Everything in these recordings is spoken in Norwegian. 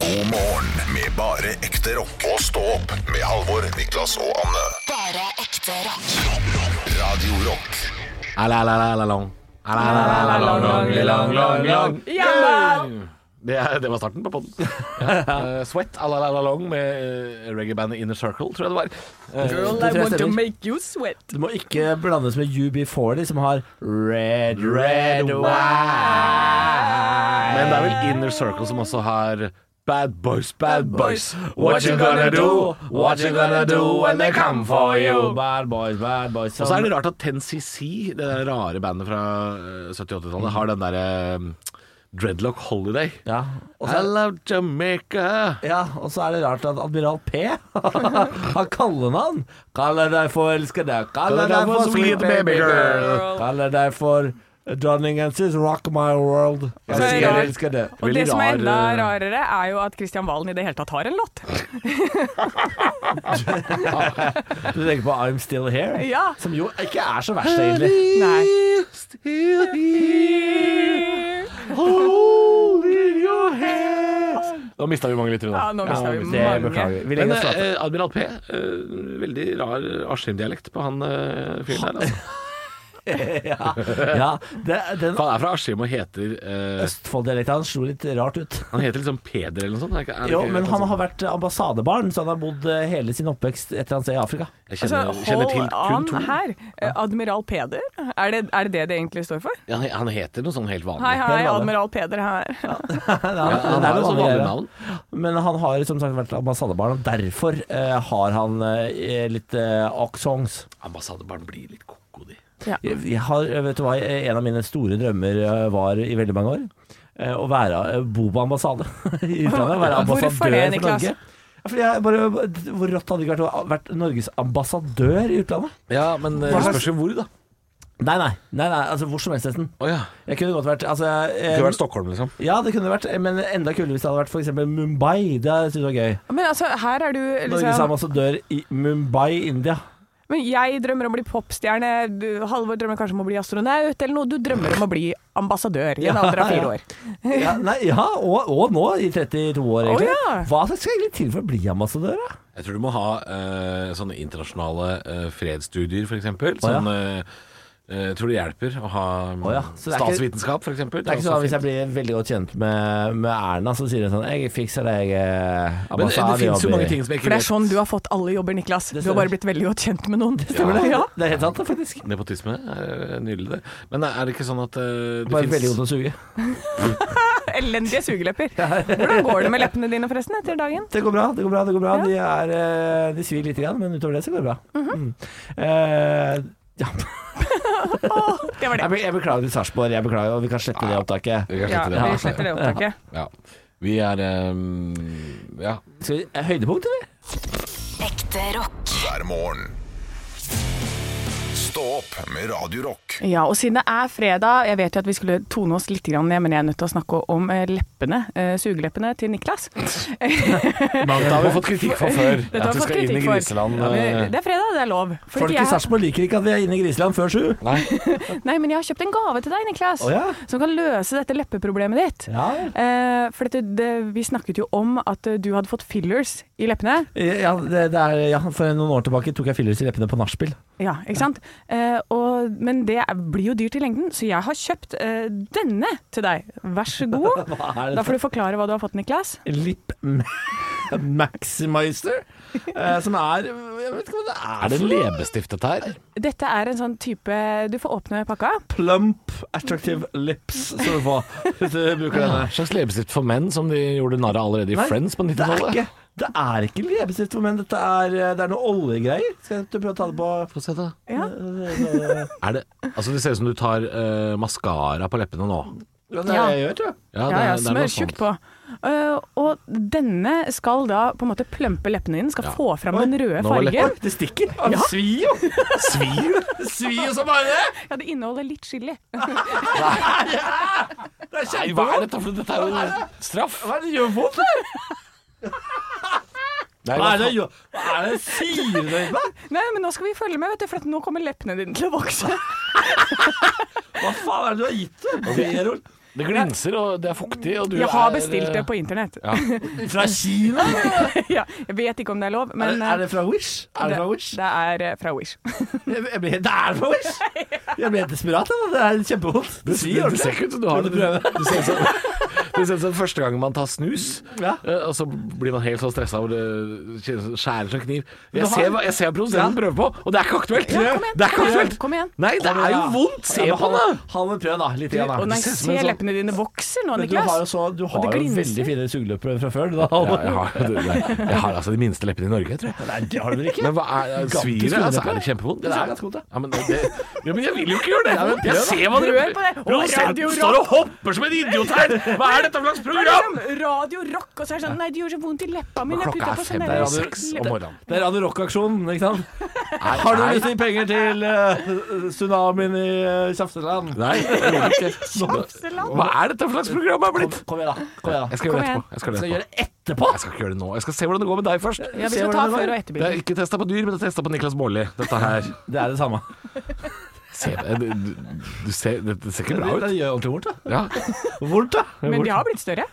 God morgen med bare ekte rock. Og stå opp med Halvor, Niklas og Anne. Bare ekte rock. rock, rock. Radio Rock. Alalalalalang. Alalalalalang. Det, er- det var starten på podden. Ja. Uh, Sweat alalalalong med uh, reggae-bandet Inner Circle, tror jeg det var. Uh, Girl, I want to make you sweat. Du må ikke blandes med UB40, som har red, red wine. Men det er vel Inner Circle som også har Bad boys, bad boys. What you gonna do? What you gonna do when they come for you? Bad boys, bad boys. Og så er det rart at Ten CC, det der rare bandet fra eh, 70-80-tallet, har den derre um, Dreadlock Holiday. Ja, I love Jamaica. ja, og så er det rart at Admiral P har kallenavn. Kaller deg for elskede. Kaller deg for sweet baby girl. Kaller deg for dronning and rock my world. Jeg elsker, jeg elsker det. Og Veldig det som er enda eh, rarere, er jo at Kristian Valen i det hele tatt har en låt. Du tenker på I'm Still Here? Ja. Som jo ikke er så verst, egentlig. Nei. Still here, holding your hand. Nå mista vi mange lyttere nå. Ja, nå mista vi Det mange. beklager vi. Men eh, Admiral P, eh, veldig rar Askim-dialekt på han uh, fyren der. Altså. ja, ja det, den Han er fra Askim og heter uh, Østfold-dialekten hans slo litt rart ut. Han heter liksom Peder eller noe sånt. er ikke- er Jo, men han har vært ambassadebarn, så han har bodd eh, hele sin oppvekst et eller annet sted i Afrika. Jeg Altså, kjenner, kjenner til kun an to. her. Eh, Admiral Peder? Er det, er det det det egentlig står for? Ja, han, han heter noe sånn helt vanlig. Hei, hei, Admiral Peder her. Ja, han er har jo sånn vanlig navn. Men han har som sagt vært ambassadebarn, og derfor uh, har han uh, litt eh, aksongs. Ambassadebarn blir litt koko, de. Ja. Jeg, jeg har, vet du hva, en av mine store drømmer eh, var i veldig mange år. eh, Å være eh, bo på ambassade i utlandet. Være ambassadør det, for? Norge. Fordi jeg bare, hvor rått hadde det ikke vært å være Norges ambassadør i utlandet? Ja, men det spørs jo hvor, da. Nei, nei, nei, nei altså hvor som helst nesten. Oh, ja. Jeg kunne godt vært altså, Det eh, kunne vært Stockholm, liksom. Ja, det kunne vært, men enda kulere hvis det hadde vært f.eks. Mumbai. Det synes jeg var gøy. Men altså, her er du Norges liksom ambassadør i Mumbai, India. Men jeg drømmer om å bli popstjerne, Halvor drømmer kanskje om å bli astronaut, eller noe. Du drømmer om å bli ambassadør i en alder av fire år. Ja, nei, ja og, og nå, i 32 år, egentlig. Oh, ja. Hva skal egentlig til for å bli ambassadør, da? Jeg tror du må ha uh, sånne internasjonale uh, fredsstudier, f.eks. Sånn eh, Jeg tror det hjelper å ha oh, ja. Så det er ikke- statsvitenskap, f.eks. Det er ikke sånn at Hvis jeg blir veldig godt kjent med, med Erna, så sier hun sånn 'Jeg fikser deg eh, Men det, det ambassadejobb finnes jo mange ting som jeg For det er sånn du har fått alle jobber, Niklas. Du har bare blitt veldig godt kjent med noen. Stemmer det? Ja. Det er helt sant, det, faktisk. Nepotisme er nydelig, det. Men er det ikke sånn at uh, det Bare veldig finnes god til å suge. Elendige sugelepper. Hvordan går det med leppene dine forresten etter dagen? Det går bra, det går bra. det går bra De, er, eh, de svir lite grann, men utover det så går det bra. mm. Eh, ja. Det var jeg, det. be- jeg beklager til Sarpsborg, jeg beklager, og vi kan slette det opptaket. Vi kan slette det. vi sletter det opptaket. Ja. Vi er um, Ja. Skal vi, er høydepunkt, eller? Ekte rock. hver morgen. Stå opp med Radio Rock. Ja, og siden det er fredag, jeg vet jo at vi skulle tone oss litt ned, men jeg er nødt til å snakke om eh, leppene, eh, sugeleppene til Niklas. Det har vi fått kritikk for før. Dette At vi skal inn i griseland. Ja, eh, det er fredag, det er lov. Fordi Folk i Sarpsborg liker ikke at vi er inne i Griseland før sju. Nei. nei, men jeg har kjøpt en gave til deg, Niklas, oh, ja? som kan løse dette leppeproblemet ditt. Ja. Eh, for dette, det, vi snakket jo om at du hadde fått fillers i leppene. Ja, det, det er, ja, for noen år tilbake tok jeg fillers i leppene på nachspiel. Ja, ikke sant? Eh, og, men det er- blir jo dyrt i lengden, så jeg har kjøpt uh, denne til deg. Vær så god. Da får du forklare hva du har fått, Niklas. Lip Maximizer. Uh, som er Jeg vet ikke hva det er. Er det leppestift, dette her? Dette er en sånn type Du får åpne pakka. Plump attractive lips, skal du få. Hvis du bruker denne. En slags leppestift for menn, som de gjorde narr av allerede i Nei, Friends på Det er 90-tallet. Det er ikke leppestift for menn, dette er, det er noe oljegreier. Skal du prøve å ta det på Få se, da. Ja. Er det Altså, det ser ut som du tar uh, maskara på leppene nå. Ja, det er Ja. det jeg gjør, tror jeg. Ja, Ja, det, ja, smør noe sånt. på. Uh, og denne skal da på en måte plømpe leppene dine, skal Ja. få fram Oi, den røde fargen. Det stikker. Ja. Det svir jo. Svir jo. Svir som bare det. Ja, det inneholder litt chili. Det er Nei, hva er kjempevondt. dette for Dette er jo straff. Hva er det gjør vondt? Nei, Hva er det? Hva er det sier du til? Nei, men nå skal vi følge med, vet du, for at nå kommer leppene dine til å vokse. Hva faen er det du har gitt dem? Det glinser, og det er fuktig, og du Jeg har er bestilt det eh, på internett. Ja. Fra Kina? Ja, jeg vet ikke om det er lov, Er, men det- er det fra Wish? Er det fra Wish? Det er eh, fra Wish. Jeg, ble, det er fra Wish! Jeg ble helt desperat. Det er kjempevondt. Du, du, du ser ikke ut som du har det. du? Det ser ut som, det ser ut som første gang man tar snus, Ja. eh, og så blir man helt så stressa hvor det skjærer som kniv. Jeg ser, hva- jeg ser produsenten Ja. prøve på, og det er ikke aktuelt! Det er ikke aktuelt! Kom igjen. Nei, det er jo vondt! Se på han, da! Prøve, da. Litt igjen, da. Å nei, se sånn- leppene dine vokser nå, Niklas. du har jo, så, du har jo veldig fine sugeløpere fra før. Da. Ja, jeg, har, jeg har altså de minste leppene i Norge, tror jeg. Nei, det har du vel ikke? Men hva er Gigantisk svir det? Altså, er det kjempevondt? Det er ganske vondt, ja. Men, det, ja, men jeg vil jo ikke gjøre det! Prøv Jeg ser hva dere gjør! står og hopper som en idiot her! Hva er dette for slags Det er program? liksom Radio Rock, og så er det sånn Nei, det gjør så vondt i leppa mi. Klokka er fem, det er seks om morgenen. Det er Radio Rock-aksjonen, ikke sant? Nei, Har du lyst til penger til uh, tsunamien i uh, Kjafseland? Nei. Tjafseland. Hva er dette for slags program jeg har Kom, blitt? kom igjen, da. Kom igjen, da. Jeg skal gjøre det etterpå. Jeg skal, gjøre det etterpå. jeg skal ikke gjøre det nå. Jeg skal se hvordan det går med deg først. Ja, vi skal ta før og Det er ikke testa på dyr, men det er testa på Niklas Baarli. Dette her Det er det samme. Se, du, du, du ser, det, det ser ikke bra Det ut. gjør ordentlig vondt, da. Ja. Vondt, da. Men de har blitt større.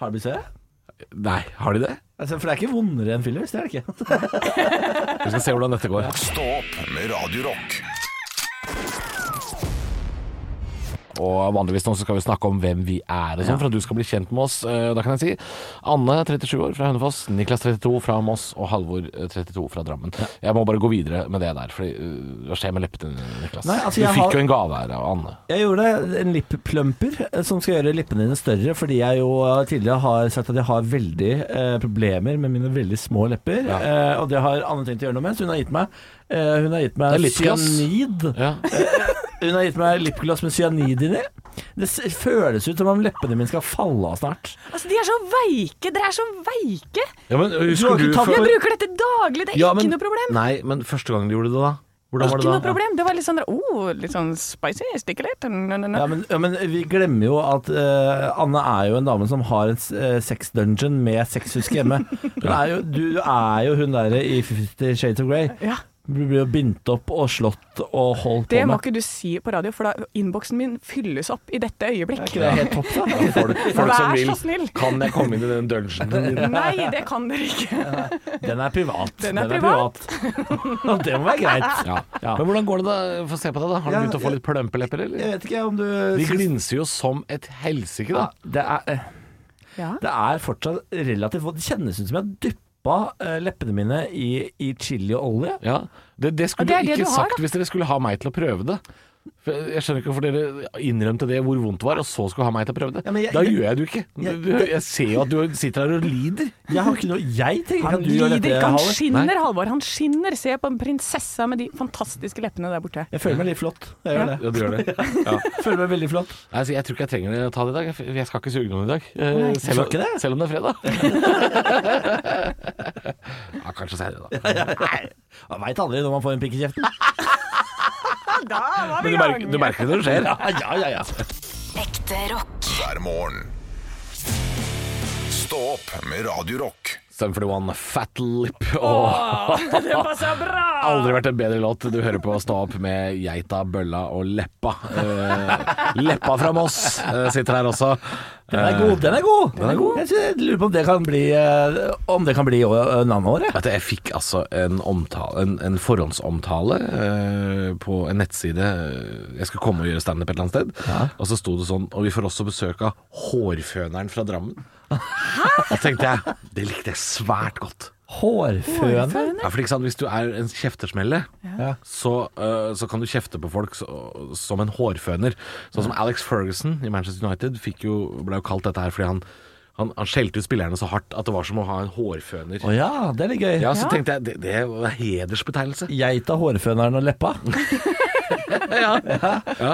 Har de blitt større? Nei, har de det? Altså, for det er ikke vondere enn fillers, det er det ikke. Vi skal se hvordan dette går. Stå opp med Radio Og vanligvis nå så skal vi snakke om hvem vi er og sånn, for at du skal bli kjent med oss. Eh, Da kan jeg si Anne, 37 år fra Hønefoss, Niklas, 32 fra Moss og Halvor, eh, 32 fra Drammen. Jeg må bare gå videre med det der, for hva skjer med leppene dine, Niklas? Nei, altså, du fikk har- jo en gave her av Anne. Jeg gjorde en lipplumper eh, som skal gjøre lippene dine større, fordi jeg jo eh, tidligere har sagt at jeg har veldig eh, problemer med mine veldig små lepper. Ja. Eh, og det har Anne tenkt å gjøre noe med, så hun har gitt meg eh, Hun har gitt Det meg cyanid. Ja. Hun har gitt meg lipgloss med cyanid inni. Det føles ut som om leppene mine skal falle av snart. Altså, de er så veike! Dere er så veike! ja, men Du har husker ikke du, tatt- Jeg bruker dette daglig, det er Ja, ikke men- noe problem. Nei, men første gang du gjorde det, da? Hvordan var Ikke det noe problem. Det var litt sånn oh, litt sånn spicy, stikker litt. No, no, no. Ja, men, ja, men vi glemmer jo at uh, Anne er jo en dame som har en uh, sex-dungeon med sexhuske hjemme. Hun er jo, du er jo hun derre i Fifty Shades of Grey. Ja. Du blir bindt opp og slått og holdt Det på må ikke du si på radio, for da innboksen min fylles opp i dette øyeblikk. Er ikke det helt topp, da? Ja, folk, folk Vær som så vil snill. Kan jeg komme inn i den dungeonen din? Nei, det kan dere ikke. Den er privat. Den er privat. Og det må være greit. Ja. Ja. Men hvordan går det da? Få se på deg, da. Har du Ja, begynt å få litt plømpelepper, eller? Jeg vet ikke om du De glinser jo som et helsike, da. ja, det, er, Ja. det er fortsatt relativt. Det kjennes ut som jeg har dyppa eh, leppene mine i, i olje. Ja, det, det skulle Ja, det er du det ikke du har, sagt hvis dere skulle ha meg til å prøve det. For jeg skjønner ikke hvorfor dere innrømte det hvor vondt det var, og så skulle ha meg til å prøve det. Ja, jeg- da gjør jeg det jo ikke. Jeg- Du, jeg ser jo at du sitter her og lider. Jeg har ikke noe Jeg trenger Han at du gjør lider dette, ikke, han Halvor. skinner, Halvor. Han skinner. Se på en prinsessa med de fantastiske leppene der borte. Jeg føler meg litt flott. Jeg gjør det. Ja, du gjør det. Ja. Føler meg veldig flott. Nei, Altså, jeg tror ikke jeg trenger å ta det i dag. Jeg- skal ikke suge noen i dag. Eh, Nei, selv, det? selv om det er fredag. ja, kanskje det da. Man veit aldri når man får en pikk i kjeften. Da var vi du merker, du merker det når det skjer. Ja, ja, ja, ja. Ekte rock. hver morgen. Stå opp med Radio Rock. Sum 41, Fat Lip. Åh. Det passer bra! Aldri vært en bedre låt. Du hører på å Stå opp med Geita, Bølla og Leppa. Uh, leppa fra Moss uh, sitter her også. Den er god. Den er god. Den er god. Jeg synes- jeg lurer på om det kan bli eh, Om det kan bli navnet vårt. jeg. Jeg fikk altså en, omtale, en, en forhåndsomtale eh, på en nettside. Jeg skulle komme og gjøre standup et eller annet sted. Og så sto det sånn Og vi får også besøk av Hårføneren fra Drammen. Da tenkte jeg Det likte jeg svært godt. Hårføner. Ja, for ikke sant, Hvis du er en kjeftesmelle, Ja. så, uh, så kan du kjefte på folk så, som en hårføner. Sånn som Alex Ferguson i Manchester United fikk jo, ble jo kalt dette her fordi han, han, han skjelte ut spillerne så hardt at det var som å ha en hårføner. Å ja, det er litt gøy. Ja, så tenkte jeg det, det var hedersbetegnelse. Geita, hårføneren og leppa. Ja.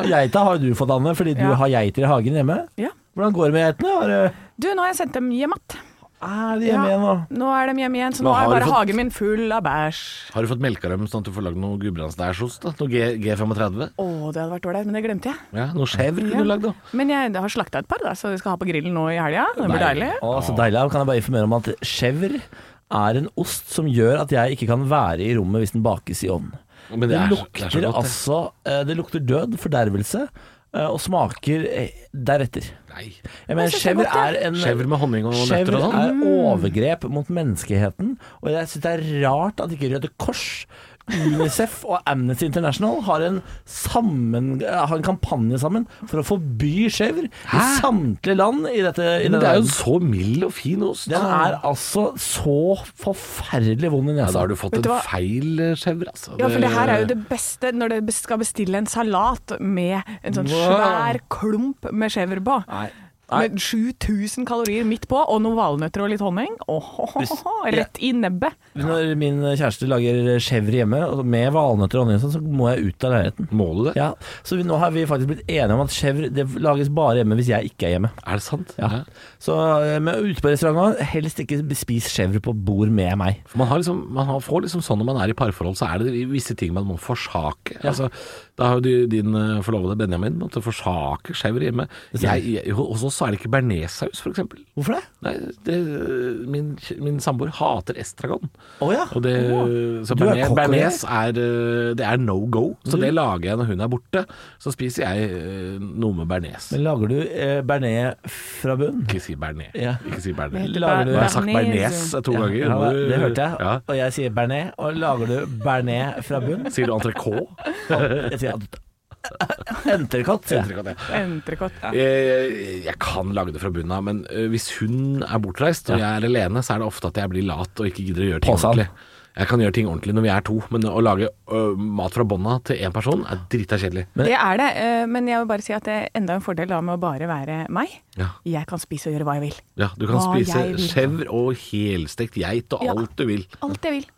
Geita har du fått, Anne, fordi du Ja. har geiter i hagen hjemme. Ja. Hvordan går det med geitene? Har du- Du, nå har jeg sendt dem hjem igjen. Er de hjemme igjen nå? Nå er de hjemme igjen, så nå er bare fått- hagen min full av bæsj. Har du fått melka dem sånn at du får lagd noe gudbrandsdæsjost? Noe G, G35? Å, det hadde vært ålreit, men det glemte jeg. Ja, Noe chèvre kunne Ja. du lagd, da. Men jeg har slakta et par, da, så vi skal ha på grillen nå i helga. Det blir deilig. Å, så deilig. Kan jeg bare informere om at chèvre er en ost som gjør at jeg ikke kan være i rommet hvis den bakes i ovnen. Det, Det, er lukter det godt, det. altså eh, Det lukter død, fordervelse. Eh, og smaker eh, deretter. Nei. Jeg mener, skjever er en Skjever med honning og nøtter og sånn. er overgrep mot menneskeheten, og jeg syns det er rart at ikke Røde Kors, Unicef og Amnesty International har en, sammen, har en kampanje sammen for å forby chèvre i samtlige land i dette i Men det er jo verden. så mild og fin ost. Den er altså så forferdelig vond i ja. Da har du fått du en hva? feil eh, altså. Ja, for det her er jo det beste når du skal bestille en salat med en sånn Wow. svær klump med chèvre på. Nei. Nei. Med 7000 kalorier midt på, og noen valnøtter og litt honning. Åhåhåhå, rett i nebbet. Når min kjæreste lager chèvre hjemme med valnøtter og honning, sånn, så må jeg ut av leiligheten. Må du det? Ja, Så vi, nå har vi faktisk blitt enige om at chèvre det lages bare hjemme hvis jeg ikke er hjemme. Er det sant? Ja. Så men ute på restauranten, helst ikke spis chèvre på bord med meg. For man, har liksom, man har, får liksom sånn når man er i parforhold, så er det visse ting man må forsake. Altså, da har jo du- din eh, forlovede Benjamin måttet forsake chèvre hjemme. Oss så er det ikke bearnéssaus, f.eks. Hvorfor det? Nei, det, min, min samboer hater estragon. Oh, ja. Og det, så Du er bearnés, er, eh, det er no go. Så det lager jeg når hun er borte. Så spiser jeg eh, noe med bearnés. Men lager du eh, bearnés fra bunn? Ikke si bearnés. Ja. Ikke si bearnés. Lager du- Nå har jeg sagt bearnés. to to ganger. Ja, det hørte jeg. Ja. Og jeg sier bearnés. Og lager du bearnés fra bunn? Sier du entrecôte? Jeg sier entrecôte. sier jeg. Entrecôte, ja. Jeg, jeg kan lage det fra bunnen av, men hvis hun er bortreist og jeg er alene, så er det ofte at jeg blir lat og ikke gidder å gjøre ting Påsal. ordentlig. Jeg kan gjøre ting ordentlig når vi er to, men å lage ø, mat fra bånda til én person er drita kjedelig. Det er det, ø, men jeg vil bare si at det er enda en fordel da med å bare være meg. Ja. Jeg kan spise og gjøre hva jeg vil. Ja, du kan Hva spise skjevr og helstekt geit og Ja. alt du vil. Alt jeg vil.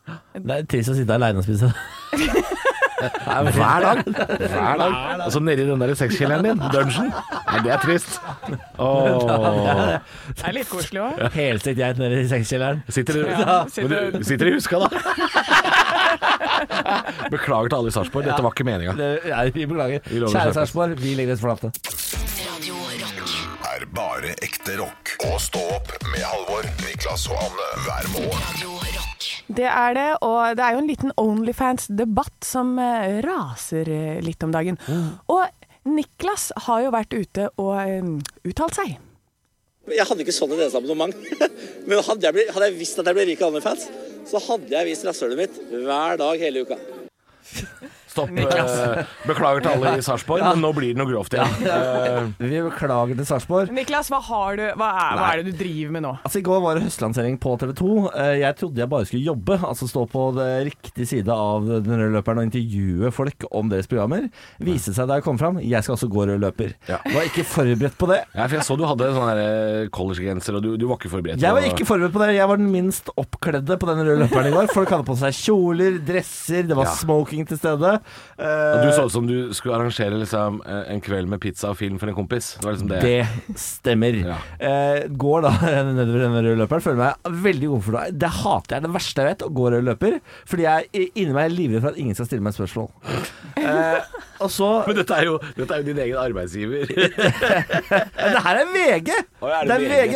Det er trist å sitte aleine og spise. Hver dag. Hver dag. Og så nedi den der sexkjelleren din, dungeon. Nei, det er trist. Åh. Det er litt koselig òg. Helstekt geit nede i sexkjelleren. Sitter du Ja, Men du sitter i huska, da. Beklager til alle i Sarpsborg, dette var ikke meninga. Det- Nei, vi beklager. Vi lover Kjære skjerpes. Sarpsborg, vi legger oss flate. Radio Rock. er bare ekte rock. Og stå opp med Halvor, Niklas og Anne hver morgen. Radio Rock. Det er det, og det er jo en liten Onlyfans-debatt som eh, raser eh, litt om dagen. Og Niklas har jo vært ute og eh, uttalt seg. Jeg hadde ikke sånn idéabonnement. Men hadde jeg, blitt, hadde jeg visst at jeg ble rik av OnlyFans, så hadde jeg vist rasshølet mitt hver dag hele uka. Stopp. Niklas. Beklager til alle i Sarpsborg, men nå blir det noe grovt igjen. Eh, Vi beklager til Sarpsborg. Niklas, hva, har du, hva, er, hva er det du driver med nå? Altså I går var det høstlansering på TV 2. Eh, Jeg trodde jeg bare skulle jobbe, altså stå på det riktige side av den røde løperen og intervjue folk om deres programmer. Viste seg da jeg kom fram, jeg skal også gå rød løper. Ja. Var ikke forberedt på det. Ja, for jeg så du hadde sånn eh, collegegenser, og du, du var ikke forberedt. Jeg var ikke forberedt på det. Jeg var den minst oppkledde på den røde løperen i går. Folk hadde på seg kjoler, dresser, det var Ja. smoking til stede. Eh, Og Du så ut som du skulle arrangere liksom, eh, en kveld med pizza og film for en kompis. Det var liksom det. Det stemmer. Ja. Eh, går da nedover den røde løperen, føler meg veldig komfortabel. Det hater jeg. Det verste jeg vet, å gå rød løper. Fordi jeg er inni meg livredd for at ingen skal stille meg spørsmål. Eh, og så Men dette er, jo, dette er jo din egen arbeidsgiver. Det her er VG! Å, er det det er VG.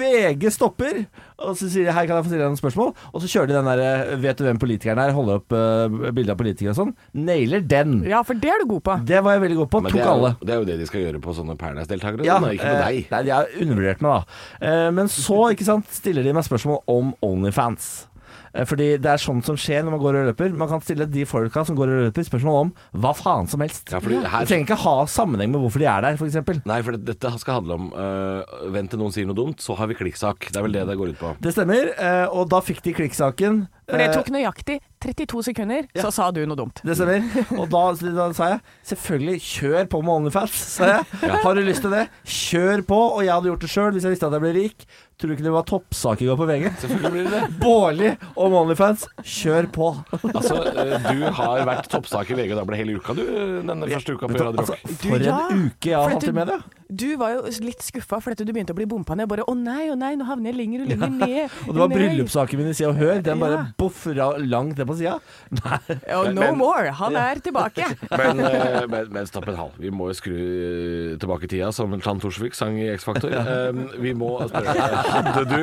VG stopper, og så sier de 'her kan jeg få stille deg noen spørsmål'. Og så kjører de den der 'vet du hvem politikeren er', holder opp uh, bilde av politikere og sånn. Nailer den. Ja, for det er du god på. Det var jeg veldig god på. Men Tok det er, alle. det er jo det de skal gjøre på sånne Paradise-deltakere. Ja, sånn, ikke på eh, deg. Nei, de har undervurdert meg, da. Eh, men så ikke sant, stiller de meg spørsmål om Onlyfans. Eh, Fordi det er sånt som skjer når man går og løper. Man kan stille de folka som går og løper, spørsmål om hva faen som helst. Ja, fordi Det her, trenger ikke ha sammenheng med hvorfor de er der, f.eks. nei, for dette skal handle om uh, Vent til noen sier noe dumt, så har vi klikksak. Det er vel det det går ut på. Det stemmer, uh, og da fikk de klikksaken. For det tok nøyaktig 32 sekunder, så sa du noe dumt. Det stemmer. Og da, da sa jeg selvfølgelig kjør på med OnlyFans, sa jeg. Har du lyst til det? Kjør på. Og jeg hadde gjort det sjøl hvis jeg visste at jeg ble rik. Tror du ikke det var toppsak i går på VG? Selvfølgelig blir det det. Bårli om OnlyFans. Kjør på. Altså, øh, du har vært toppsak i VG, da ble hele uka du, denne første uka på Radio Altså, Rock. for ja, en uke jeg har for hatt at i media. Du var jo litt skuffa fordi du begynte å bli bompa ned. Bare 'Å nei, å nei, nå havner jeg lenger og lenger ned'. Og det var Nei. bryllupssaken min i Se og Hør. Den bare Ja. boffra langt ned på sida. Oh, no Men- more. Han er tilbake. Men, eh, men, men stopp en halv. Vi må jo skru eh, tilbake tida, som Chan Torsvik sang i X-Faktor. Um, vi må spørre Hadde du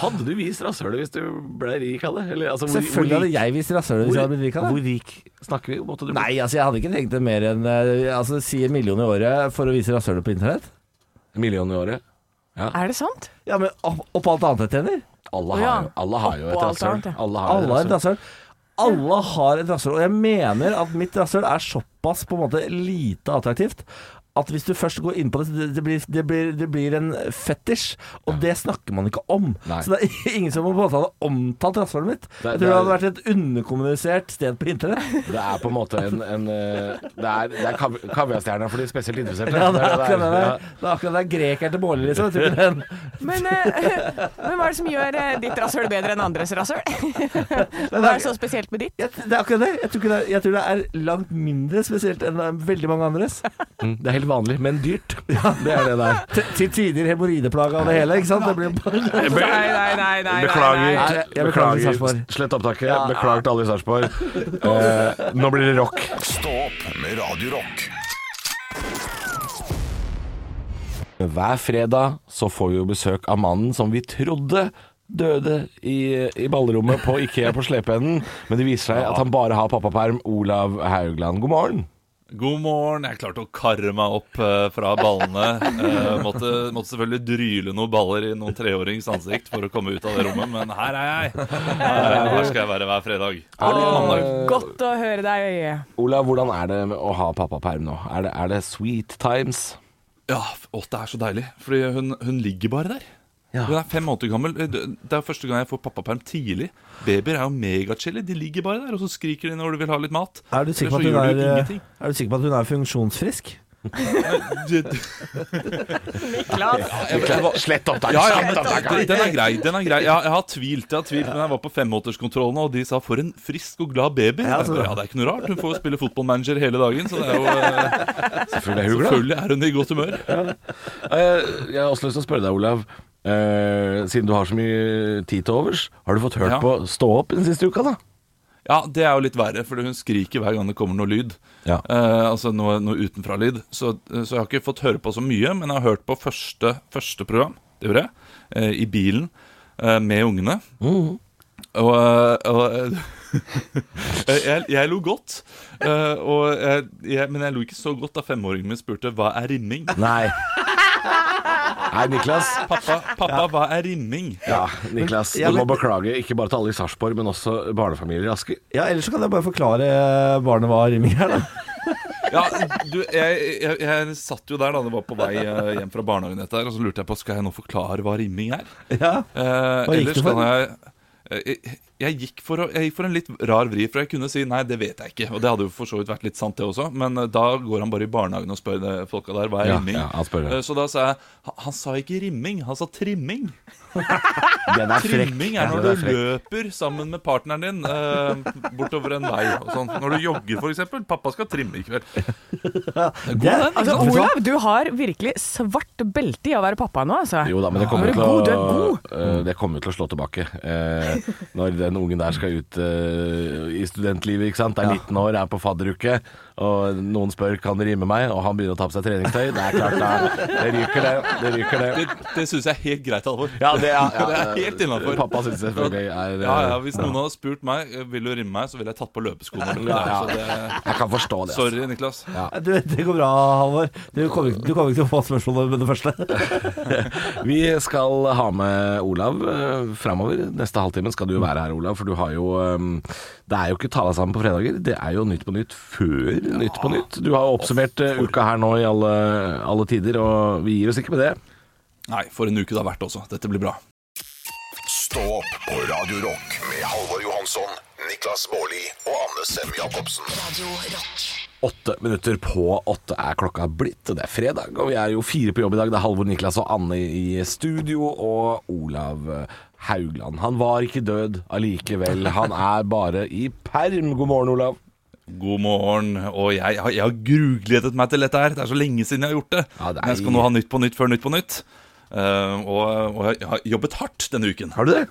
Hadde du vist rasshølet hvis du ble rik av det? Eller, altså, hvor- Selvfølgelig hvor hadde jeg vist rasshølet hvis jeg hadde blitt rik av det. Hvor rik snakker vi? Måtte du bli? Nei, altså jeg hadde ikke tenkt det mer enn eh, Altså si en million i året for å vise rasshølet på internett. En million i året? Er det sant? Ja, men opp- oppå alt annet jeg tjener. Alle har, ja. jo- alle har jo et alt rasshøl. annet, ja. Alle har, Alle har et et rasshøl. rasshøl. Alle har et rasshøl, og jeg mener at mitt rasshøl er såpass på en måte lite attraktivt at hvis du først går inn på det, det, blir, det, blir, det blir en fetisj, og det snakker man ikke om. Nei. Så det er ingen som på en måte hadde omtalt rasshølet mitt. Det- jeg tror det det er- hadde vært et underkommunisert sted på internett. Det er på en måte en, en eh, Det er, det er kav kaviarstjerna for de spesielt interesserte. Ja, det er akkurat det. Ja. Det er akkurat det grekeren til Bårli, liksom. Men, eh, men hva er det som gjør eh, ditt rasshøl bedre enn andres rasshøl? Hva er det så spesielt med ditt? jeg, Det er akkurat det. Jeg tror, ikke det er, jeg tror det er langt mindre spesielt enn veldig mange andres. Mm, Det er helt vanlig, men dyrt. Ja, Det er det der. Til, til tider hemoroideplaga og det hele, ikke sant? Det blir bare Nei, nei, nei. nei, Beklager. nei, nei. Jeg beklager, Sarpsborg. Slett opptaket. Beklager til alle i Sarpsborg. Eh, nå blir det rock. Stå opp med Radio Rock. Hver fredag så får vi jo besøk av mannen som vi trodde døde i, i ballrommet på Ikea på Slepeenden. Men det viser seg at han bare har pappaperm. Olav Haugland, god morgen. God morgen. Jeg klarte å karre meg opp uh, fra ballene. Uh, måtte, måtte selvfølgelig dryle noen baller i noen treårings ansikt for å komme ut av det rommet, men her er jeg. Her, her skal jeg være hver fredag. Er. Godt å høre deg. Olav, hvordan er det å ha pappaperm nå? Er det, er det sweet times? Ja, å, det er så deilig. Fordi hun, hun ligger bare der. Ja. Hun er fem måneder gammel. Det det er første gang jeg får pappaperm tidlig. Babyer er jo megachilly. De ligger bare der, og så skriker de når du vil ha litt mat. Er du sikker på at hun er, eh, er, du sikker på at hun er funksjonsfrisk? Det- Slett opptak! Den, den er grei. den er grei Jeg, jeg har tvilt, jeg har tvilt Men jeg var på femmåterskontrollene, og de sa 'for en frisk og glad baby'. Ja, Ja, ja, Det er ikke noe rart. Hun får jo spille fotballmanager hele dagen, så det er jo eh, Selvfølgelig er hun. Selvfølgelig er hun i godt humør. Ja. Jeg har også lyst til å spørre deg, Olav. Eh, siden du har så mye tid til overs, har du fått hørt Ja. på Stå opp den siste uka, da? Ja, det er jo litt verre, for hun skriker hver gang det kommer noe lyd. Ja. Eh, altså noe, noe utenfra-lyd. Så, så jeg har ikke fått høre på så mye, men jeg har hørt på første, første program. Det gjorde jeg. eh, I bilen eh, med ungene. Og, eh, og eh, jeg, jeg lo godt. eh, og jeg, jeg, men jeg lo ikke så godt da femåringen min spurte hva er rimming. Nei. Nei, Niklas. Pappa, pappa hva er rimming? Ja, Niklas. Ja, Du må beklage, ikke bare til alle i Sarpsborg, men også barnefamilier i Asker. Ja, ellers så kan jeg bare forklare eh, barnet hva rimming er, da. Ja, du, jeg, jeg, jeg satt jo der da det var på vei eh, hjem fra barnehagen, dette her, og så lurte jeg på skal jeg nå forklare hva rimming er. Ja. Eh, Hva gikk ellers du for? kan jeg eh, jeg, jeg, gikk for, å- jeg gikk for en litt rar vri, for jeg kunne si nei, det vet jeg ikke. Og det hadde jo for så vidt vært litt sant, det også. Men eh, da går han bare i barnehagen og spør de folka der hva er Ja, rimming. ja, det. Eh, så da sa jeg han, han sa ikke rimming, han sa trimming. Den er frekk. Trimming er når Den du frekk. løper sammen med partneren din eh, bortover en vei. Og sånn. Når du jogger, eksempel. Pappa skal trimme i kveld. Det er- God den, Altså. Olav, du har virkelig svart belte i å være pappa nå, altså. Jo da, men det kommer jo du til å, god, du er eh, det kommer til å slå tilbake. Eh, når den ungen der skal ut uh, i studentlivet, ikke sant. Er 19 år, er på fadderuke, og noen spør kan du rime meg, og han begynner å ta på seg treningstøy. Det er klart, det, det ryker det. Det ryker det. Det, det syns jeg er helt greit, alvor. Ja, det, ja, ja, det er helt innafor. Pappa syns det selvfølgelig er eh, Ja, ja, Hvis noen hadde spurt meg eh, Vil du rimme meg, så ville jeg tatt på løpeskoene. Ja, ja. Jeg kan forstå det. altså. sorry, Niklas. Du, det går bra, Halvor. Du kommer ikke du kommer ikke til å få spørsmål med det første. Vi skal ha med Olav uh, framover. Neste halvtimen skal du jo være her, Olav. For du har jo eh, Det er jo ikke Tala sammen på fredager. Det er jo Nytt på Nytt før Nytt på Nytt. Du har oppsummert eh, uka her nå i alle, alle tider, og vi gir oss ikke med det. Nei, for en uke det har vært også. Dette blir bra. Stå opp på Radio Rock med Halvor Johansson, Niklas Baarli og Anne Sem Jacobsen. Radio Rock. Åtte minutter på åtte er klokka blitt. og Det er fredag, og vi er jo fire på jobb i dag. Det er Halvor, Niklas og Anne i studio, og Olav Haugland. Han var ikke død allikevel. Han er bare i perm. God morgen, Olav. God morgen. Og jeg, jeg, har- grugledet meg til dette her. Det er så lenge siden jeg har gjort det. Ja, det er- jeg skal nå ha Nytt på Nytt før Nytt på Nytt. Uh, og, og jeg har jobbet hardt denne uken. Har du det?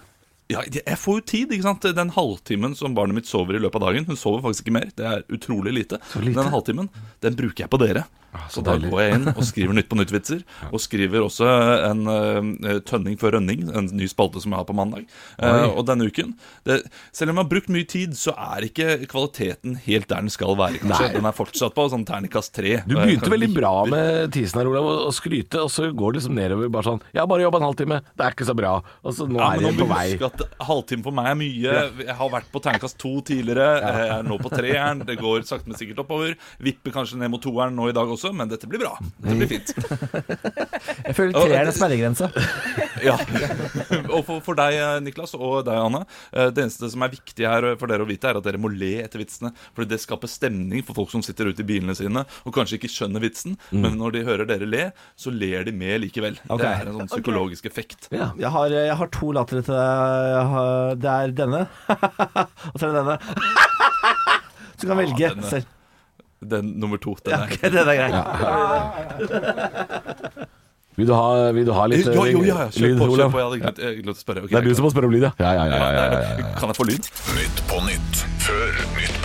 Ja, jeg får jo tid, ikke sant Den halvtimen som barnet mitt sover i løpet av dagen Hun sover faktisk ikke mer, det er utrolig lite, lite. Den halvtimen, den bruker jeg på dere så Så da deilig. går jeg inn og skriver Nytt på Nytt-vitser Og skriver også en uh, tønning for rønning En ny spalte som jeg har på mandag Uh, Og denne uken det, Selv om jeg har brukt mye tid, så er ikke kvaliteten helt der den skal være kanskje. Den er fortsatt på sånn terningkast tre. Du begynte veldig bra med tisen her, Olav, å- skryte, og så går det liksom nedover. Bare sånn 'Jeg har bare jobba en halvtime, det er ikke så bra.' Og så nå Ja, er jeg på vei. at halvtime for meg er mye. Jeg har vært på terningkast to tidligere. Jeg er nå på treeren. Det går sakte, men sikkert oppover. Vipper kanskje ned mot toeren nå i dag også, men dette blir bra. Dette blir fint. Jeg føler treeren er sperregrensa. Ja. Og for, for deg, eh, Niklas, og deg, Anne. eh, Det eneste som er viktig her for dere å vite, er at dere må le etter vitsene. Fordi det skaper stemning for folk som sitter ute i bilene sine og kanskje ikke skjønner vitsen, men når de hører dere le, så ler de med likevel. Okay. Det er en sånn psykologisk effekt. Ja. Jeg har, jeg har to latter til deg. Har- Det er denne, og så er det denne. Så du kan velge denne. selv. Den nummer to. Den Ja, er den er grei. Vil du ha, vil du ha litt Jo, jo, ja, ja. Kjør lyd, på, kjør Olav? på. Jeg hadde glemt, jeg glemt å spørre. Ok, Det er du er som må spørre om lyd, ja. Ja, ja, ja. ja, ja, ja, ja. Kan jeg få lyd? Nytt på nytt før nytt.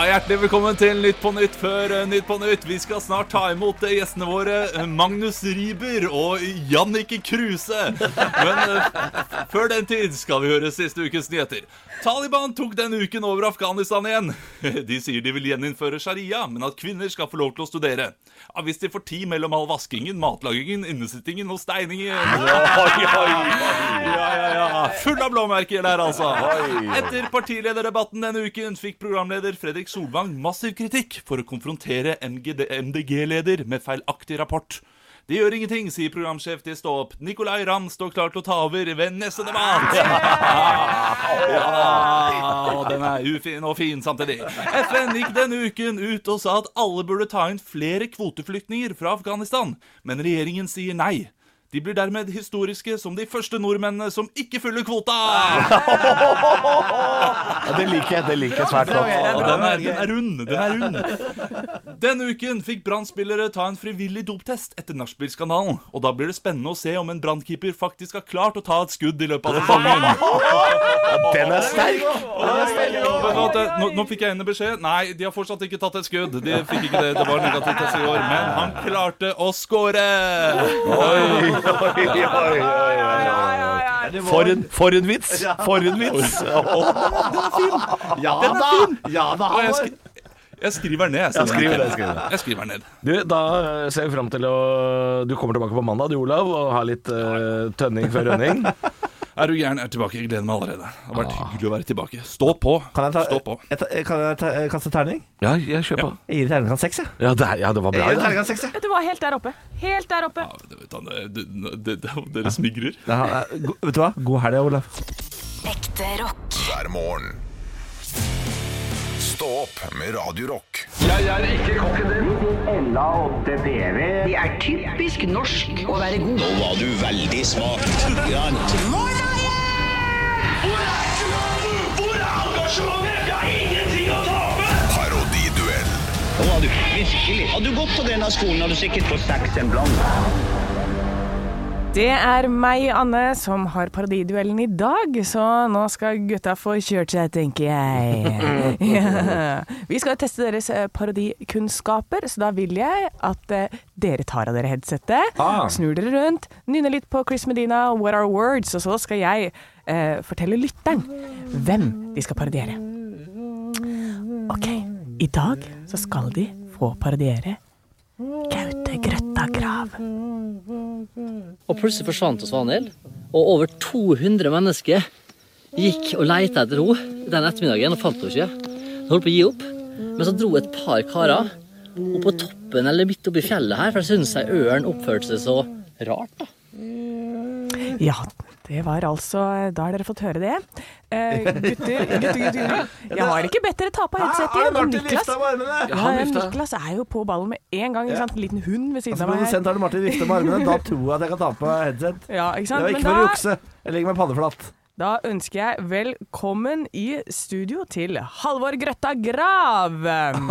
Hjertelig velkommen til Nytt på Nytt før eh, Nytt på Nytt. Vi skal snart ta imot eh, gjestene våre eh, Magnus Riiber og Jannike Kruse. Men før den tid skal vi høre siste ukes nyheter. Taliban tok denne uken over Afghanistan igjen. De sier de vil gjeninnføre sharia, men at kvinner skal få lov til å studere. Ja, Hvis de får tid mellom all vaskingen, matlagingen, innesittingen og steiningen. Ja, ja, ja. Full av blåmerker der, altså. Etter partilederdebatten denne uken fikk programleder Fredrik Solvang massiv kritikk for å konfrontere MDG-leder med feilaktig rapport. Det gjør ingenting, sier programsjef til Stå opp. Nicolay Ramm står klar til å ta over ved neste debatt. Ja, den er ufin og fin samtidig. FN gikk denne uken ut og sa at alle burde ta inn flere kvoteflyktninger fra Afghanistan, men regjeringen sier nei. De blir dermed historiske som de første nordmennene som ikke fyller kvota. Ja, det liker jeg. Det liker jeg svært godt. Den er, den er rund. Den er rund. Denne uken fikk Brann-spillere ta en frivillig doptest etter nachspiel-skandalen. Og da blir det spennende å se om en brannkeeper faktisk har klart å ta et skudd i løpet av sesongen. Den er sterk! Nå, nå fikk jeg inn en beskjed. Nei, de har fortsatt ikke tatt et skudd. De fikk ikke det, det var negativt test i år. Men han klarte å score! Oi, oi, oi, oi, oi. For en, for en vits! For en vits! Ja da! Ja da, Og jeg, sk jeg skriver den ned. Jeg, skriver skriv det. Jeg skriver ned. Du, da ser vi fram til å Du kommer tilbake på mandag, du Olav, og har litt eh, tønning før rønning. Er du gæren? Er tilbake. Jeg gleder meg allerede. Det har vært hyggelig å være tilbake. Stå på. Kan jeg, ta, Stå på. jeg ta, kan jeg ta, kaste terning? Ja, jeg kjøper. på. Jeg gir terningkast seks, jeg. Ja, det, er- ja, det var bra. Jeg gir Ja. terningkast seks, jeg. Det var helt der oppe. Helt der oppe. Ja, det, det, det, det, dere smigrer. Ja, eh, go- vet du hva? God helg, Olav. Ekte rock. hver morgen. Stå opp med Radio Rock. Det er typisk norsk å være god. Nå var du veldig smak. Parodiduell. Nå var du virkelig. Hadde du gått på denne skolen, hadde du sikkert fått seks en blant. Det er meg, Anne, som har parodiduellen i dag, så nå skal gutta få kjørt seg, tenker jeg. Ja. Vi skal teste deres eh, parodikunnskaper, så da vil jeg at eh, dere tar av dere headsetet, Ah. snur dere rundt, nynner litt på Chris Medina, What Are Words, og så skal jeg eh, fortelle lytteren hvem de skal parodiere. Ok, i dag så skal de få parodiere Grøtta Grav. Og plutselig forsvant Svanhild, og over 200 mennesker gikk og leita etter henne den ettermiddagen og fant henne ikke. Hun holdt på å gi opp, men så dro et par karer opp på toppen eller midt oppi fjellet her, for de syntes ei ørn oppførte seg så rart. da. Ja, Det var altså Da har dere fått høre det. Eh, gutter, gutter, gutter, gutter. Jeg har ikke bedt dere ta på headsetet. Martin Niklas! Ja, ja. Niklas er jo på ballen med en gang. Ikke sant? En liten hund ved siden Altså, av meg produsent Arne Martin vifter med armene. Da tror jeg at jeg kan ta på headset. Ja, ikke sant? Det var var Men ikke for å da, jukse. Jeg ligger med paddeflatt. Da ønsker jeg velkommen i studio til Halvor Grøtta Grav.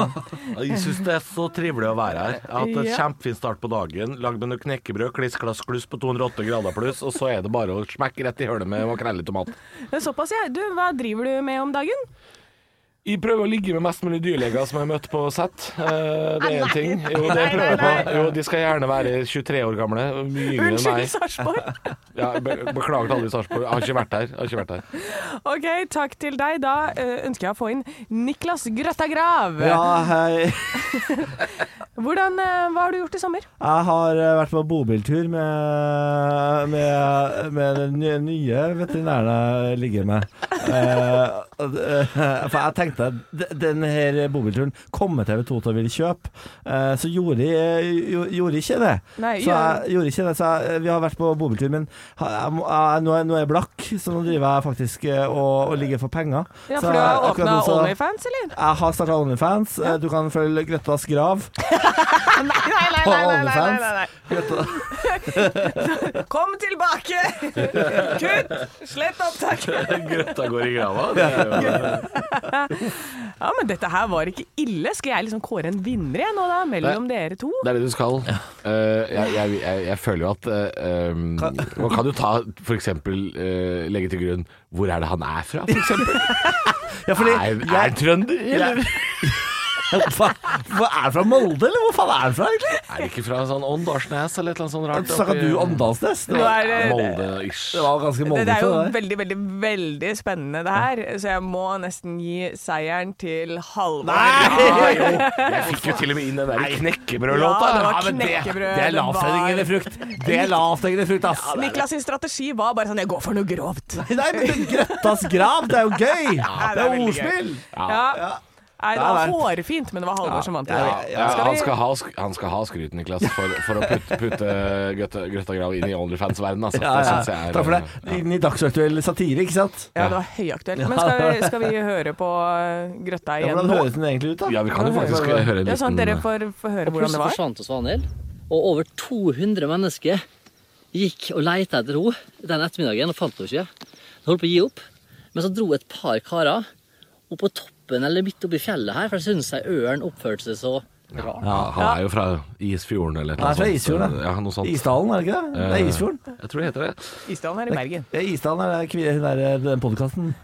Jeg syns det er så trivelig å være her. Jeg har hatt en Ja. kjempefin start på dagen. Lagd med noe knekkebrød, kliss klass kluss på 208 grader pluss, og så er det bare å smekke rett i hølet med makrell i tomat. Såpass, ja. Du, hva driver du med om dagen? Jeg prøver å ligge med mest mulig dyrleger som jeg har møtt på sett. Eh, det er én ting. Jo, det prøver jeg på. Jo, de skal gjerne være 23 år gamle. Mye yngre enn Unnskyld. Sarpsborg. Ja, be beklager til alle i Sarpsborg. Jeg har ikke vært der. Har ikke vært der. OK, takk til deg. Da eh, ønsker jeg å få inn Niklas Grøtta Grav. Ja, hei. Hvordan, eh, hva har du gjort i sommer? Jeg har vært på bobiltur med, med, med den nye, veterinæren jeg ligger med. For jeg tenkte d- den her bobilturen kommer TV 2 til å ville kjøpe, eh, så gjorde jeg, gjorde jeg ikke det. Nei, så jeg gjorde ikke det, så jeg, vi har vært på bobiltur, men jeg, nå, er, jeg blakk, så nå driver jeg faktisk eh, og, og ligger for penger. Ja, For du har åpna Onlyfans, eller? Jeg har starta Onlyfans. Ja. Du kan følge Grøttas grav Nei, nei, nei, på nei, nei, nei, Onlyfans. nei, nei. Kom tilbake! Kutt! Slett opptaket. Grøtta går i grava. Det er jo Ja, men dette her var ikke ille. Skal jeg liksom kåre en vinner igjen nå, da? Mellom dere to? Det er det du skal. Eh, jeg, jeg, jeg, jeg føler jo at uh, um, Man kan jo ta for eksempel eh, legge til grunn Hvor er det han er fra, eksempel? Ja, fordi er, er han trønder, eller? Hva, hva er han fra Molde, eller hvor faen er han fra, egentlig? Er det ikke fra sånn Åndalsnes eller et eller annet sånt rart? Snakka du Åndalsnes? Det var, det, Molde-ish. det var ganske det, det er jo det der. veldig, veldig, veldig spennende det her, så jeg må nesten gi seieren til Halvor. Ja, jo. Jeg fikk jo til og med inn den der knekkebrødlåta. Ja, det var Ja, det, knekkebrød, det er det lavthengende frukt. Det er lavthengende frukt, ass. Niklas' sin strategi var bare sånn Jeg går for noe grovt. Nei, men Grøttas grav, det er jo gøy! det det er er ordspill! Ja. Ja. Nei, det var hårfint, men det var Halvor som vant Ja, Ja, ja, han, skal ha, han skal ha skryt, Niklas, for, for å putte, putte Grøtta, Grøtta Grav inn i Onlyfans-verden. Altså. Ja, Det ja. er, Takk for det. ja. Inn i dagsaktuell satire, ikke sant? Ja, det var høyaktuelt. Men skal vi, skal vi høre på Grøtta Grøtta Ja, igjen hvordan høres den egentlig ut, da? Ja, vi kan jo faktisk høre en Ja, sånn at dere får, får høre hvordan det plutselig forsvant Svanhild. Og over 200 mennesker gikk og leita etter henne den ettermiddagen og fant henne ikke. Hun holdt på å gi opp. Men så dro et par karer opp på toppen eller midt oppi fjellet her, for jeg syns ørn oppførte seg så rart. ja, Han er jo fra Isfjorden eller et Han er fra Isfjorden. Ja, noe sånt. Isdalen, er det ikke det? Det er Eh, Isfjorden. Jeg tror det heter det. Isdalen er i Bergen. Ja, Isdalen er det kvi- den der- den podkasten.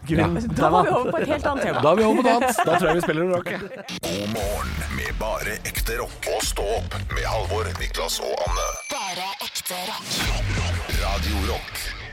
Da må vi over på et helt annet tema. Da er vi over på noe annet. Da tror jeg vi spiller rock. God morgen med bare ekte rock. Og stå opp med Halvor, Niklas og Anne. Bare ekte rock. rock. Radio Rock.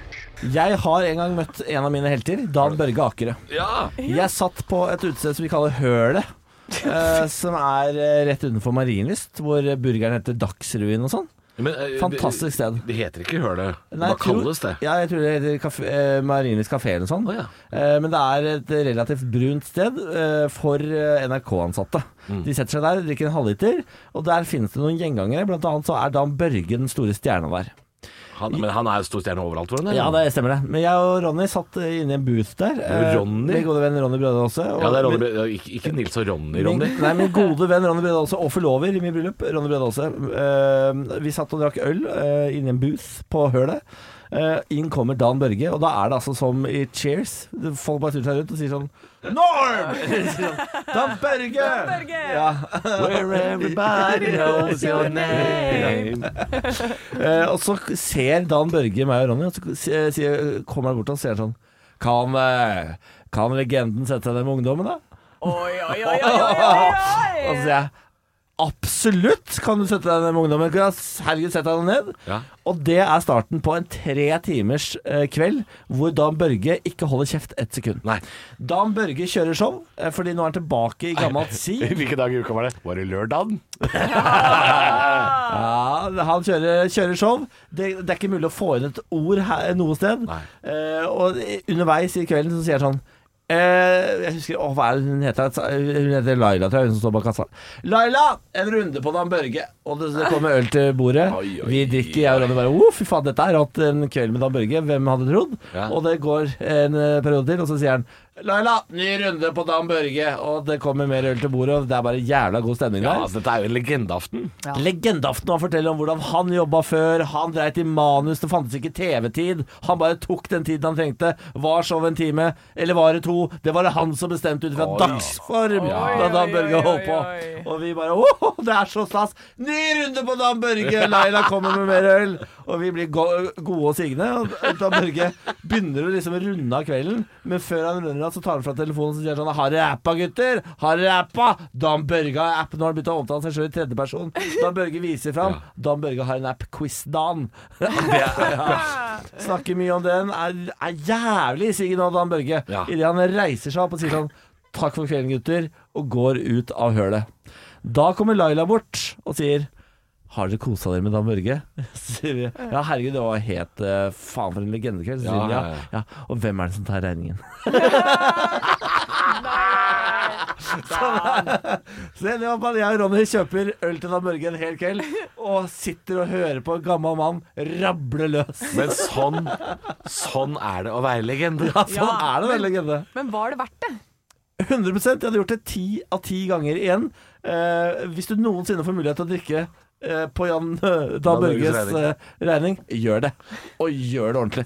Jeg har en gang møtt en av mine helter, Dan Børge Akerø. Ja. Jeg satt på et utested som vi kaller Hølet. eh, som er eh, rett utenfor Marienlyst, hvor burgeren heter Dagsrevyen og sånn. Men, eh, Fantastisk sted. Det, det heter ikke Hølet. Nei, Hva jeg tror- kalles det? Ja, jeg tror det heter kafé, eh, Marienlyst kafé eller noe sånt. Å, ja. Eh, men det er et relativt brunt sted eh, for eh, NRK-ansatte. Mm. De setter seg der, drikker en halvliter, og der finnes det noen gjengangere. Blant annet så er Dan Børge den store stjerna der. Han, men han er stor stjerne overalt, for henne? Ja, det stemmer det. Men jeg og Ronny satt eh, inne i en booth der. eh, Ronny? Min gode venn Ronny Brødre også. og- Ja, det er Ronny, min, ikke, ikke Nils og Ronny, Ronny. Min, nei, min gode venn Ronny Brødre også, og forlover i mitt bryllup, Ronny Brødre også. Eh, vi satt og drakk øl uh, inne i en booth på Hølet. Eh, inn kommer Dan Børge, og da er det altså som i Cheers. Folk bare snur seg rundt og sier sånn Norm! Sånn, Dan Børge! Ja. Where everybody knows your name. uh, og så ser Dan Børge meg og Ronny, og så sier, sier- kommer han bort og sier sånn Kan, eh, kan legenden sette seg ned med ungdommen, da? Oi, oi, oi, oi, oi, oi. Og så sier jeg Absolutt kan du sette deg ned med ungdommen. Herregud, sett deg ned. Ja. Og det er starten på en tre timers eh, kveld hvor Dan Børge ikke holder kjeft ett sekund. Nei. Dan Børge kjører show, eh, fordi nå er han tilbake i gammelt si. Hvilken dag i uka var det? Var det lørdagen? Ja, han kjører, kjører show. Det, det er ikke mulig å få inn et ord her, noe sted. Eh, og underveis i kvelden så sier han sånn Eh, jeg husker, åh, hva er det hun heter? Hun heter Laila, tror jeg, hun som står bak kassa. Laila! En runde på Dan Børge. Og det, det kommer øl til bordet. Vi drikker, jeg og Ronny bare Å, fy faen, dette er hatt en kveld med Dan Børge. Hvem hadde trodd? Ja. Og det går en eh, periode til, og så sier han Laila, ny runde på Dan Børge. Og det kommer mer øl til bordet, og det er bare jævla god stemning Ja, altså, dette er jo en legendeaften. Legendeaften og han forteller om hvordan han jobba før. Han dreit i manus, det fantes ikke TV-tid. Han bare tok den tiden han trengte. Var showet en time, eller var det to? Det var det han som bestemte ut fra dagsform Ja. da Dan Børge holdt på. Og vi bare åh, det er så stas! Ny runde på Dan Børge! Laila kommer med mer øl. Og vi blir go gode og signe. Og Dan Børge begynner å liksom runde av kvelden, men før han runder av, så tar han fra telefonen og sier sånn Har dere appa, gutter? Har dere appa? Dan Børge har app. Nå har han begynt å omtale seg sjøl i tredjeperson. Dan Børge viser fram. Dan Børge har en app, Quiz-Dan. Ja. Snakker mye om den. Er, er jævlig sigen av Dan Børge. Ja. Idet han reiser seg opp og sier sånn Takk for kvelden, gutter, og går ut av hølet. Da kommer Laila bort og sier har dere kosa dere med Dan Børge? Ja, herregud, det var helt uh, faen for en legendekveld. Ja, ja, ja, ja. Og hvem er det som tar regningen? sånn Så det var bare jeg og Ronny kjøper øl til Dan Børge en hel kveld, og sitter og hører på en gammel mann rable løs. Men sånn, sånn er det å være legende. Ja, sånn er det, å være legende. Men var det verdt det? 100% Jeg hadde gjort det ti av ti ganger igjen. Eh, hvis du noensinne får mulighet til å drikke eh, på Jan Dan Børges regning. eh, regning, gjør det. Og gjør det ordentlig.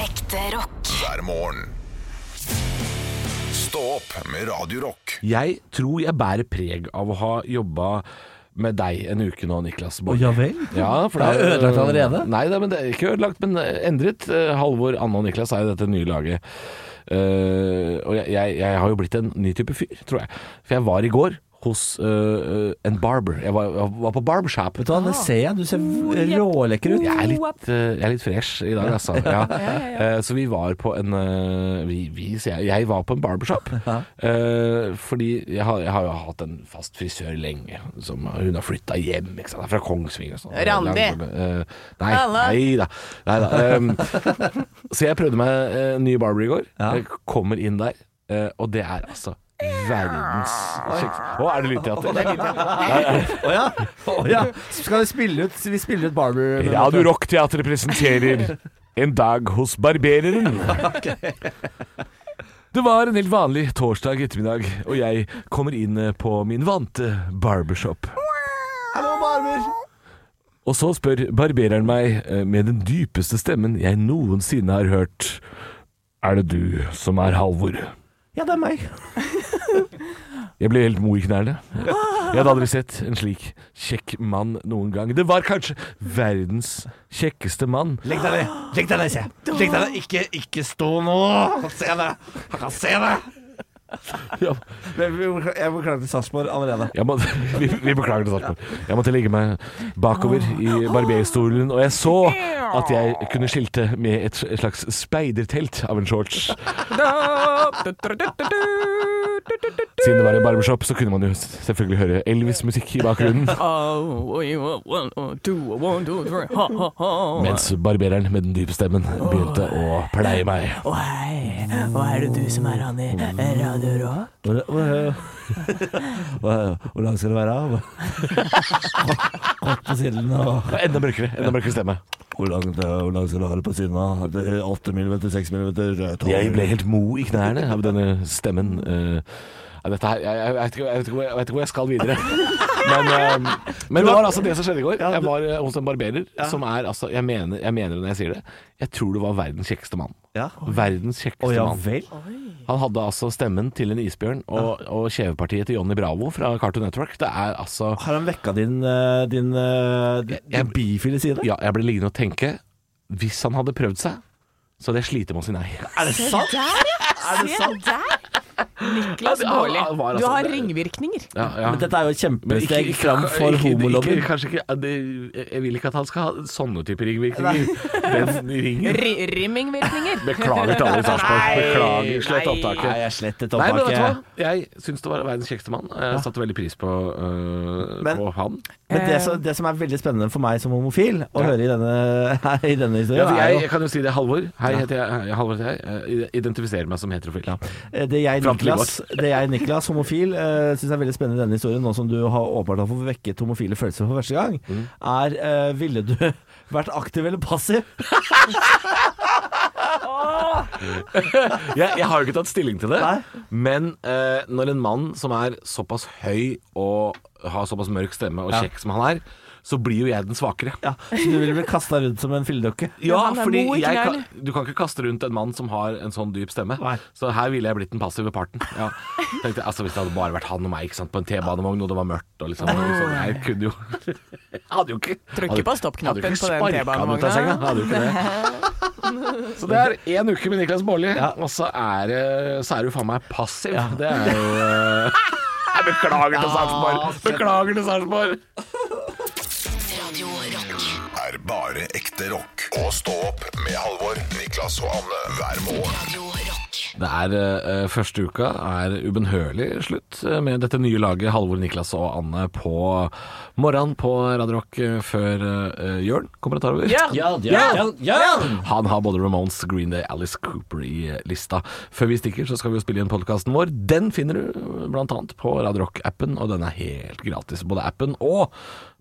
Ekte rock. hver morgen. Stå opp med Radio Rock. Jeg tror jeg bærer preg av å ha jobba med deg en uke nå, Niklas. Baarli. ja vel? Ja, for Det er ødelagt allerede? Nei, det, men det er ikke ødelagt, men endret. Eh, Halvor, Anne og Niklas er jo dette nye laget. Eh, og jeg, jeg, jeg har jo blitt en ny type fyr, tror jeg. For jeg var i går hos uh, en barber. Jeg var, jeg var på barbershop. Vet du hva, det ser jeg. Du ser rålekker ut. Jeg er litt, uh, jeg er litt fresh i dag, altså. Ja. Uh, så vi var på en vi, vi, jeg, jeg var på en barbershop. Eh, fordi jeg har, jeg har jo hatt en fast frisør lenge. Som, hun har flytta hjem, ikke sant. Fra Kongsvinger og sånn. Randi. Nei, nei da. Nei da. Um, så jeg prøvde meg uh, ny barber i går. Ja. Jeg kommer inn der, og det er altså verdens Å, er det lydteater? Å ja. Oh, ja. Skal vi spille ut, vi spiller ut Barber? Radio Rock-teatret presenterer En dag hos barbereren. Det var en helt vanlig torsdag ettermiddag, og jeg kommer inn på min vante barbershop. Hallo, Barber. Og så spør barbereren meg eh, med den dypeste stemmen jeg noensinne har hørt Er det du som er Halvor? Ja, det er meg. Jeg ble helt mo i knærne. Jeg hadde aldri sett en slik kjekk mann noen gang. Det var kanskje verdens kjekkeste mann. Legg deg ned. Legg deg ned, se. Legg deg ned. Ikke, ikke stå nå. Han kan se det. Han kan se det. Ja, Jeg beklager til Sarpsborg allerede. jeg må, vi, vi beklager til Sarpsborg. Jeg måtte ligge meg bakover i barberstolen, og jeg så at jeg kunne skilte med et slags speidertelt av en shorts. Siden det var en barbershop, så kunne man jo selvfølgelig høre Elvis-musikk i bakgrunnen. Mens barbereren med den dype stemmen begynte å pleie meg. Å hei, og er det du som er han i Radio Rock? Hvor, hvor, hvor, hvor lang skal det være? Kort på siden og Enda mørkere, enda mørkere stemme. Hvor langt, hvor langt skal du ha det på siden av? 8 mm, 6 mm, 12 Jeg ble helt mo i knærne av denne stemmen. eh, ja, dette her, jeg, jeg, vet ikke, jeg, vet ikke, jeg, vet ikke hvor jeg skal videre. Men, um, men det var altså det som skjedde i går. Jeg var eh, hos en barberer som er altså jeg mener, jeg mener det når jeg sier det. Jeg tror det var verdens kjekkeste mann. Ja. Verdens kjekkeste mann. Han hadde altså stemmen til en isbjørn og, og kjevepartiet til Johnny Bravo fra Cartoon Network. Det er altså Har han vekka din, eh, din, eh, din, din bifile side? Ja, jeg ble liggende og tenke Hvis han hadde prøvd seg, så hadde jeg slitt med å si nei. Er det sant? Der, ja! Er det Se sant? der! Niklas Ja, Baarli, altså du altså- har ringvirkninger. Ja, ja. Men dette er jo et kjempesteg fram for homolobbyen. Kanskje ikke Jeg vil ikke at han skal ha sånne typer ringvirkninger. Rimmingvirkninger. Beklager til alle i Sarpsborg. Beklager. Slett opptaket. Nei, jeg slettet Nei, men vet du hva? Jeg syns det var verdens kjekkeste mann. Jeg satte veldig pris på, øh, Men- på han. Men det, som- det som er veldig spennende for meg som homofil å høre i denne, i denne historien, jeg, jeg kan jo si det, Halvor. Hei, heter jeg. Halvor heter jeg. Identifiserer meg som heterofil. Eh, Det jeg, Niklas, det jeg, Niklas homofil, uh, syns er veldig spennende i denne historien, nå som du har åpenbart har fått vekket homofile følelser for første gang, Mm. er uh, Ville du vært aktiv eller passiv? Jeg, jeg har jo ikke tatt stilling til det, Nei. men uh, når en mann som er såpass høy og har såpass mørk stemme og Ja. kjekk som han er, så blir jo jeg den svakere. Ja, så du vil bli kasta rundt som en filledokke? Ja, fordi jeg kan, du kan ikke kaste rundt en mann som har en sånn dyp stemme. Nei. Så her ville jeg blitt den passive parten. Ja. Tenkte, altså Hvis det hadde bare vært han og meg ikke sant, på en T-banevogn og det var mørkt og liksom, liksom Jeg kunne jo Jeg hadde jo ikke Trykke på stoppknappen på den T-banevogna. Hadde jo ikke det. Så det er én uke med Niklas Baarli, og så er, så er du faen meg passiv. Det er jo beklager til Sarpsborg! Beklager til Sarpsborg! Bare ekte rock. Og stå opp med Halvor, Niklas og Anne hver morgen. Det er eh, Første uka er ubønnhørlig slutt eh, med dette nye laget Halvor, Niklas og Anne på morgenen på Radio Rock eh, før eh, Jørn kommer og tar over. Ja. Ja, ja, Han har både Ramones, Green Day, Alice Cooper i eh, lista. Før vi stikker, så skal vi jo spille inn podkasten vår. Den finner du bl.a. blant annet på Radio Rock-appen, og den er helt gratis. Både appen og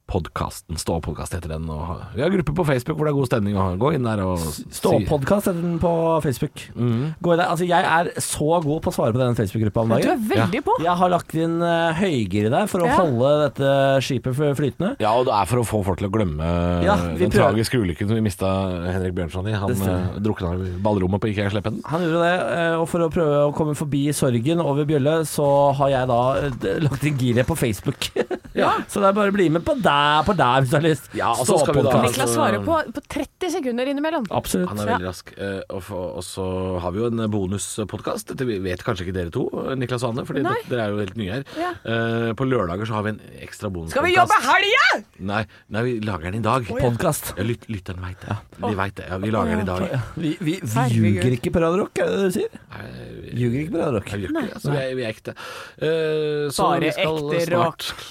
podkasten. Stå-podkast heter den. Og vi har gruppe på Facebook hvor det er god stemning. Og gå inn der og Stå opp-podkast heter den på Facebook. Gå inn der. Altså, jeg er så god på å svare på den Facebook-gruppa om Du er veldig på. Jeg har lagt inn uh, høygir der for å Ja. holde dette skipet flytende. Ja, og det er for å få folk til å glemme Ja, den prøver. tragiske ulykken som vi mista Henrik Bjørnson i. Han uh, drukna i ballrommet på Ikea-sleppen. Han gjorde det, eh, og for å prøve å komme forbi sorgen over Bjølle, så har jeg da eh, lagt inn giret på Facebook. Så det er bare å bli med på der, på der hvis du har lyst. Ja, og så skal vi da- Niklas svarer på, på 30 sekunder innimellom. Absolutt. Han er veldig rask. Eh, og, og så har vi jo en bonuspodkast. Dette vet kanskje ikke dere to, Niklas og Anne, for Nei. dere er jo helt nye her. Ja. Eh, på lørdager så har vi en ekstra bonuspodkast. Skal vi jobbe helga?! Nei, nei, vi lager den i dag. Podkast. Ja, lyt, lytteren veit det. De vet det. Ja, vi lager den i dag. Vi, vi, vi Herregud. ljuger ikke på Radio Rock, er det det du sier? Nei, vi- Ljuger ikke på Radio Rock. vi gjør ikke det. Så vi er, vi er ekte. Eh, så Bare vi skal ekte snart- rock.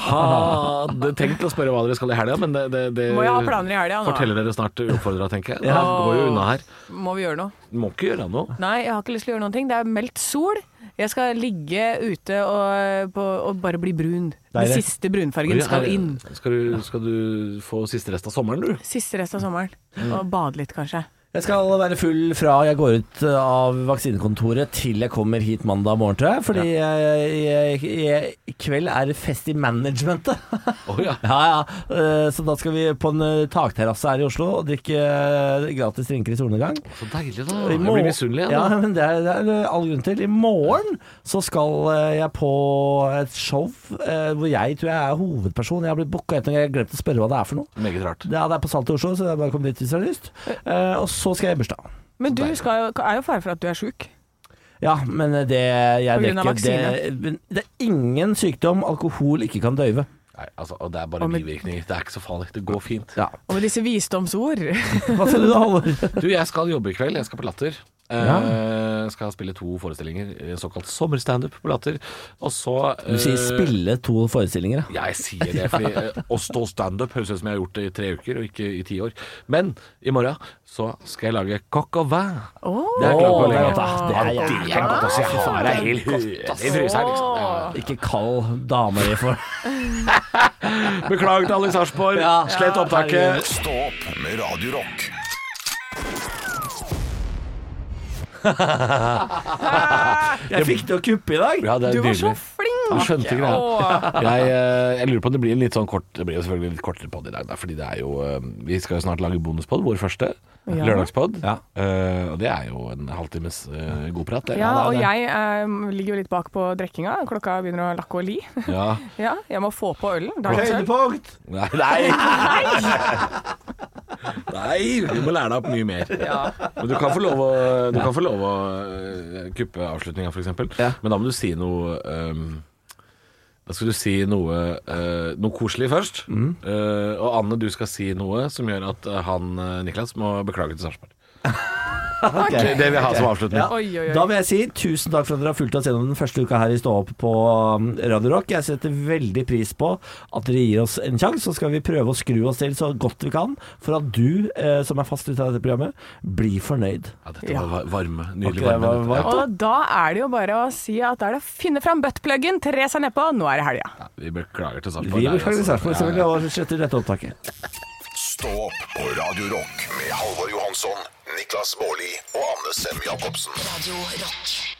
Hadde tenkt å spørre hva dere skal i helga, men det, det, det Må jeg ha planer i helga nå? forteller dere snart uoppfordra, tenker jeg. Det Ja. går jo unna her. Må vi gjøre noe? Må ikke gjøre noe. Nei, jeg har ikke lyst til å gjøre noen ting. Det er meldt sol. Jeg skal ligge ute og, på, og bare bli brun. Den siste brunfargen skal inn. Skal du, skal du få siste rest av sommeren, du? Siste rest av sommeren. Og bade litt, kanskje. Jeg skal være full fra jeg går ut av vaksinekontoret til jeg kommer hit mandag morgen, tror jeg. Fordi i kveld er det fest i managementet. Oh, ja. Ja, ja. Eh, Så da skal vi på en eh, takterrasse her i Oslo og drikke eh, gratis drinker i solnedgang. Så deilig, da. Jeg blir misunnelig igjen. Ja, men det er, det er all grunn til. I morgen så skal eh, jeg på et show eh, hvor jeg tror jeg er hovedperson. Jeg har blitt booka, jeg har glemt å spørre hva det er for noe. Meget rart. Ja, det er på Salt i Oslo, så det er bare å komme dit hvis du har lyst. Eh, og så skal jeg i bursdag. Men du skal jo, er jo fare for at du er sjuk. Ja, men det jeg drikker det, det er ingen sykdom alkohol ikke kan døyve. Nei, altså, og det er bare med- bivirkninger. Det er ikke så farlig. Det går fint. Ja. Og med disse visdomsord Hva skal du da, Halvor? Du, jeg skal jobbe i kveld. Jeg skal på Latter. Eh, skal spille to forestillinger. eh, Såkalt sommerstandup på Latter. Og så Du sier eh, spille to forestillinger, ja. Ja, jeg sier det, fordi uh, å stå standup høres ut som jeg har gjort det i tre uker, og ikke i ti år. Men i morgen så skal jeg lage coq au vin. Åh, Det er jeg klar på det er lenge. Det er Ja, jævlig godt, å altså. Jeg har det helt godt, i liksom. Ikke kall dama di for Beklager til alle i Sarpsborg. Slett opptaket. Stå opp med Radio Rock. Jeg fikk det å kuppe i dag. Ja, du var så flink! Du skjønte greia. Jeg, eh, jeg lurer på om det blir en litt sånn kort Det blir jo selvfølgelig litt kortere pod i dag, da, fordi det er jo eh, Vi skal jo snart lage bonuspod, vår første. Ja. Lørdagspod. Ja. Uh, og det er jo en halvtimes uh, god prat, det. Ja, og jeg uh, ligger jo litt bak på drikkinga. Klokka begynner å lakke og li. Ja. Ja, jeg må få på ølen. Høydepunkt. Nei, nei. Nei, vi må lære deg opp mye mer. Men du kan få lov å, du kan få lov å øh, kuppe avslutninga, f.eks. Ja. Men da må du si noe um, Da skal du si noe, øh, noe koselig først. Mm. Øh, og Anne, du skal si noe som gjør at øh, han øh, Niklas må beklage til Sarpsborg. Det, det vil jeg ha som avslutning. Ja. Oi, oi, oi. Da vil jeg si tusen takk for at dere har fulgt oss gjennom den første uka her i Stå opp på um, Radio Rock. Jeg setter veldig pris på at dere gir oss en sjanse, så skal vi prøve å skru oss til så godt vi kan for at du, eh, som er fast ute av dette programmet, blir fornøyd. Ja, dette var ja. varme. Nydelig okay, varme. var varmt. Og da er det jo bare å si at da er det å finne fram buttpluggen, tre seg nedpå, nå er det helga. Ja, vi beklager til Sarpsborg. Vi beklager til Sarpsborg, Ja, ja. selvfølgelig, og sletter dette opptaket. Stå opp på Radio Rock med Halvor Johansson, Niklas Baarli og Anne Sem Jacobsen. Radio Rock.